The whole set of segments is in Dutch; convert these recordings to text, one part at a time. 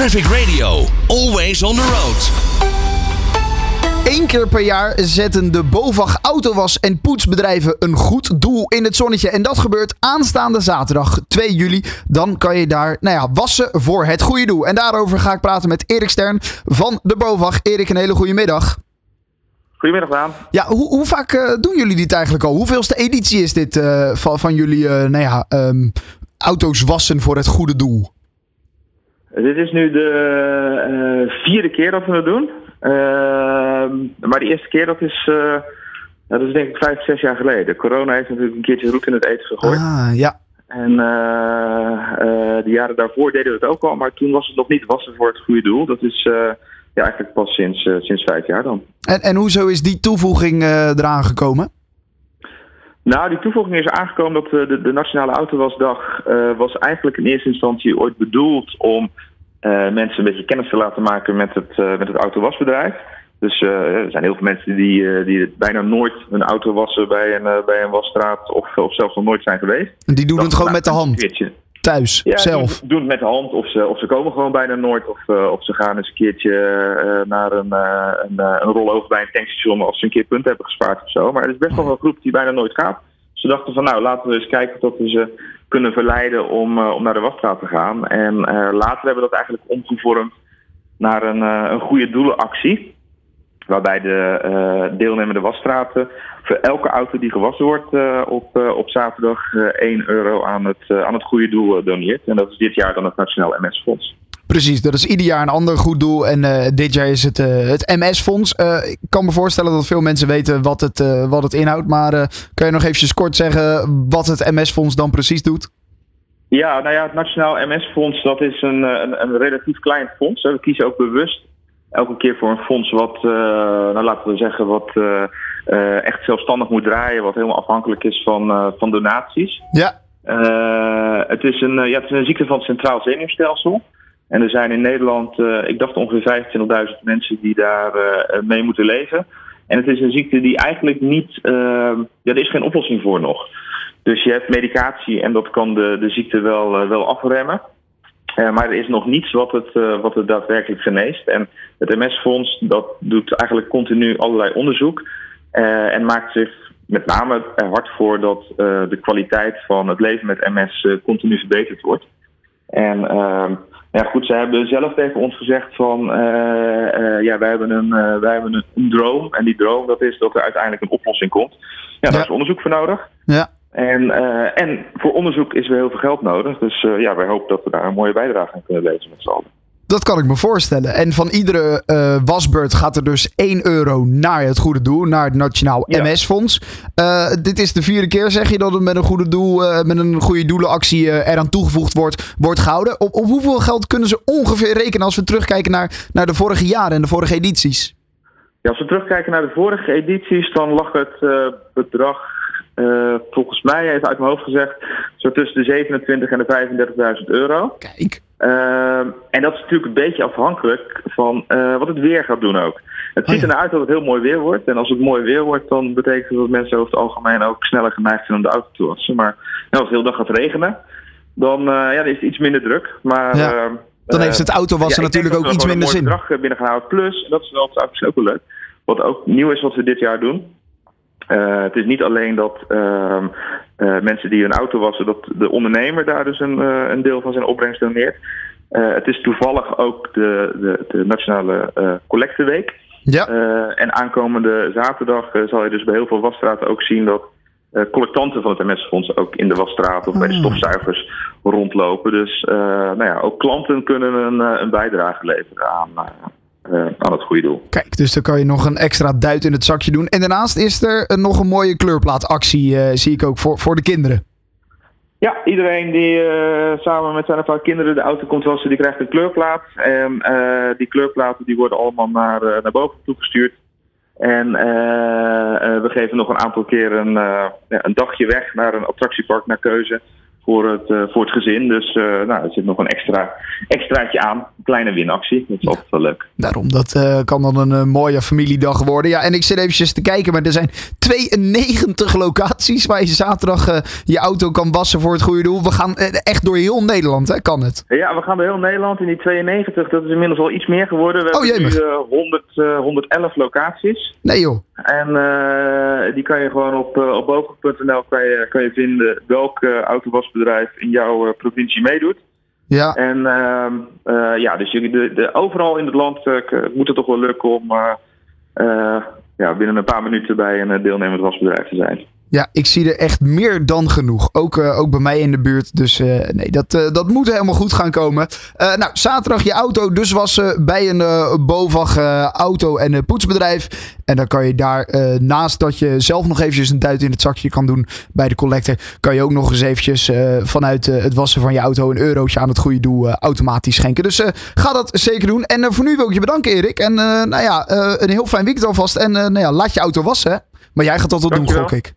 Traffic Radio, always on the road. Eén keer per jaar zetten de BOVAG autowas- en poetsbedrijven een goed doel in het zonnetje. En dat gebeurt aanstaande zaterdag 2 juli. Dan kan je daar nou ja, wassen voor het goede doel. En daarover ga ik praten met Erik Stern van de BOVAG. Erik, een hele goede middag. Goedemiddag, Daan. Ja, hoe, hoe vaak eh, doen jullie dit eigenlijk al? Hoeveelste editie is dit eh, van, van jullie eh, nou ja, ehm, auto's wassen voor het goede doel? Dit is nu de eh, vierde keer dat we het doen. Ehm, maar de eerste keer dat is, eh, dat is denk ik vijf, zes jaar geleden. Corona heeft natuurlijk een keertje roet in het eten gegooid. Ah, ja. En eh, eh, de jaren daarvoor deden we het ook al, maar toen was het nog niet wassen voor het goede doel. Dat is eh, ja, eigenlijk pas sinds, eh, sinds vijf jaar dan. En, en hoezo is die toevoeging eh, eraan gekomen? Nou, die toevoeging is aangekomen dat eh, de, de Nationale Autowasdag eh, was eigenlijk in eerste instantie ooit bedoeld om eh, mensen een beetje kennis te laten maken met het, met het autowasbedrijf. Dus er zijn heel veel mensen die, die bijna nooit een auto wassen bij een, bij een wasstraat of, of zelfs nog nooit zijn geweest. En die doen Dat het gewoon met de een hand, keertje- thuis, ja, zelf. Doen, doen het met de hand of ze, of ze komen gewoon bijna nooit. Of, eh, of ze gaan eens een keertje eh, naar een, uh, een, een rollover bij een tankstation als ze een keer punten hebben gespaard of zo. Maar er is best wel een groep die bijna nooit gaat. Ze dachten van nou laten we eens kijken of we ze kunnen verleiden om, om naar de wasstraat te gaan. En later hebben we dat eigenlijk omgevormd naar een, een goede doelenactie. Waarbij de uh, deelnemende wasstraten voor elke auto die gewassen wordt uh, op, uh, op zaterdag 1 euro aan het, aan het goede doel doneert. En dat is dit jaar dan het Nationaal MS-fonds. Precies, dat is ieder jaar een ander goed doel. En dit jaar is het, het MS-fonds. Ik kan me voorstellen dat veel mensen weten wat het, wat het inhoudt. Maar kan je nog eventjes kort zeggen wat het MS-fonds dan precies doet? Ja, nou ja, het Nationaal MS-fonds dat is een, een, een, relatief klein fonds. We kiezen ook bewust elke keer voor een fonds wat, nou laten we zeggen, wat echt zelfstandig moet draaien. Wat helemaal afhankelijk is van, van donaties. Ja. het, is een, ja, het is een ziekte van het centraal zenuwstelsel. En er zijn in Nederland, ik dacht ongeveer 25.000 mensen die daar mee moeten leven. En het is een ziekte die eigenlijk niet, ja, er is geen oplossing voor nog. Dus je hebt medicatie en dat kan de, de ziekte wel, wel afremmen. Maar er is nog niets wat het, wat het daadwerkelijk geneest. En het MS-fonds dat doet eigenlijk continu allerlei onderzoek. en maakt zich met name er hard voor dat de kwaliteit van het leven met MS continu verbeterd wordt. En ehm, ja, goed, ze hebben zelf tegen ons gezegd van, ja, wij hebben, een, wij hebben een, een, droom. En die droom, dat is dat er uiteindelijk een oplossing komt. Ja, daar ja. is onderzoek voor nodig. Ja. En, en voor onderzoek is er heel veel geld nodig. Dus ja, wij hopen dat we daar een mooie bijdrage aan kunnen leveren met z'n allen. Dat kan ik me voorstellen. En van iedere uh, wasbeurt gaat er dus 1 euro naar het goede doel, naar het Nationaal ja. MS-fonds. Dit is de vierde keer, zeg je, dat het met een goede doel, met een goede doelenactie eraan toegevoegd wordt, wordt gehouden. Op, op, hoeveel geld kunnen ze ongeveer rekenen als we terugkijken naar, naar de vorige jaren en de vorige edities? Ja, als we terugkijken naar de vorige edities, dan lag het bedrag volgens mij, even uit mijn hoofd gezegd, zo tussen de 27 en de 35.000 euro. Kijk. Uh, en dat is natuurlijk een beetje afhankelijk van uh, wat het weer gaat doen ook. Het ziet Oh ja. ernaar uit dat het heel mooi weer wordt. En als het mooi weer wordt, dan betekent dat mensen over het algemeen ook sneller geneigd zijn om de auto te wassen. Maar nou, als het heel dag gaat regenen, dan, uh, ja, dan is het iets minder druk. Maar, Ja. uh, Dan eh, heeft het autowassen ja, ik natuurlijk dat ook iets minder een zin. mooi bedrag binnen gaan houden. Plus, en dat is wel ook wel leuk, wat ook nieuw is wat we dit jaar doen. Eh, het is niet alleen dat ehm, eh, mensen die hun auto wassen, dat de ondernemer daar dus een, eh, een deel van zijn opbrengst doneert. Het is toevallig ook de, de, de Nationale Collecteweek. Ja, en aankomende zaterdag zal je dus bij heel veel wasstraten ook zien dat collectanten van het MS-fonds ook in de wasstraat of bij de Ah. stofzuigers rondlopen. Dus nou ja, ook klanten kunnen een, een bijdrage leveren aan, eh, aan het goede doel. kijk, dus dan kan je nog een extra duit in het zakje doen. En daarnaast is er nog een mooie kleurplaatactie, eh, zie ik ook, voor, voor de kinderen. Ja, iedereen die eh, samen met zijn of haar kinderen de auto komt wassen, die krijgt een kleurplaat. En eh, die kleurplaten die worden allemaal naar, eh, naar boven toegestuurd. En eh, eh, we geven nog een aantal keer een, eh, ja, een dagje weg naar een attractiepark naar keuze. voor het, voor het gezin. Dus nou, er zit nog een extra, extraatje aan. Een kleine winactie. Dat is altijd wel leuk. Daarom, dat kan dan een mooie familiedag worden. Ja, en ik zit eventjes te kijken, maar er zijn 92 locaties waar je zaterdag je auto kan wassen voor het goede doel. We gaan echt door heel Nederland, hè? Kan het? Ja, we gaan door heel Nederland. In die 92, dat is inmiddels al iets meer geworden. We oh, hebben nu 100, 111 locaties. Nee joh. En die kan je gewoon op, op boven.nl kan je, kan je vinden welk autowasbedrijf in jouw provincie meedoet. Ja. En uh, ja, dus je, de, de, overal in het land uh, moet het toch wel lukken om uh, ja, binnen een paar minuten bij een deelnemend wasbedrijf te zijn. Ja, ik zie er echt meer dan genoeg. Ook, uh, ook bij mij in de buurt. Dus uh, nee, dat, uh, dat moet helemaal goed gaan komen. nou, zaterdag je auto dus wassen bij een BOVAG auto- en poetsbedrijf. En dan kan je daar, naast dat je zelf nog eventjes een duit in het zakje kan doen bij de collector, kan je ook nog eens eventjes vanuit het wassen van je auto een eurotje aan het goede doel automatisch schenken. Dus ga dat zeker doen. En voor nu wil ik je bedanken, Erik. En nou ja, een heel fijn weekend alvast. En nou ja, laat je auto wassen. Maar jij gaat dat wel doen, gok ik.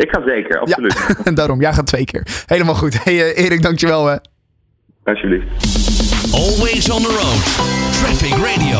Ik ga zeker, absoluut. Ja, daarom, jij gaat twee keer. Helemaal goed. Hey uh, Erik, dankjewel hè. Alsjeblieft. Always on the road. Traffic Radio.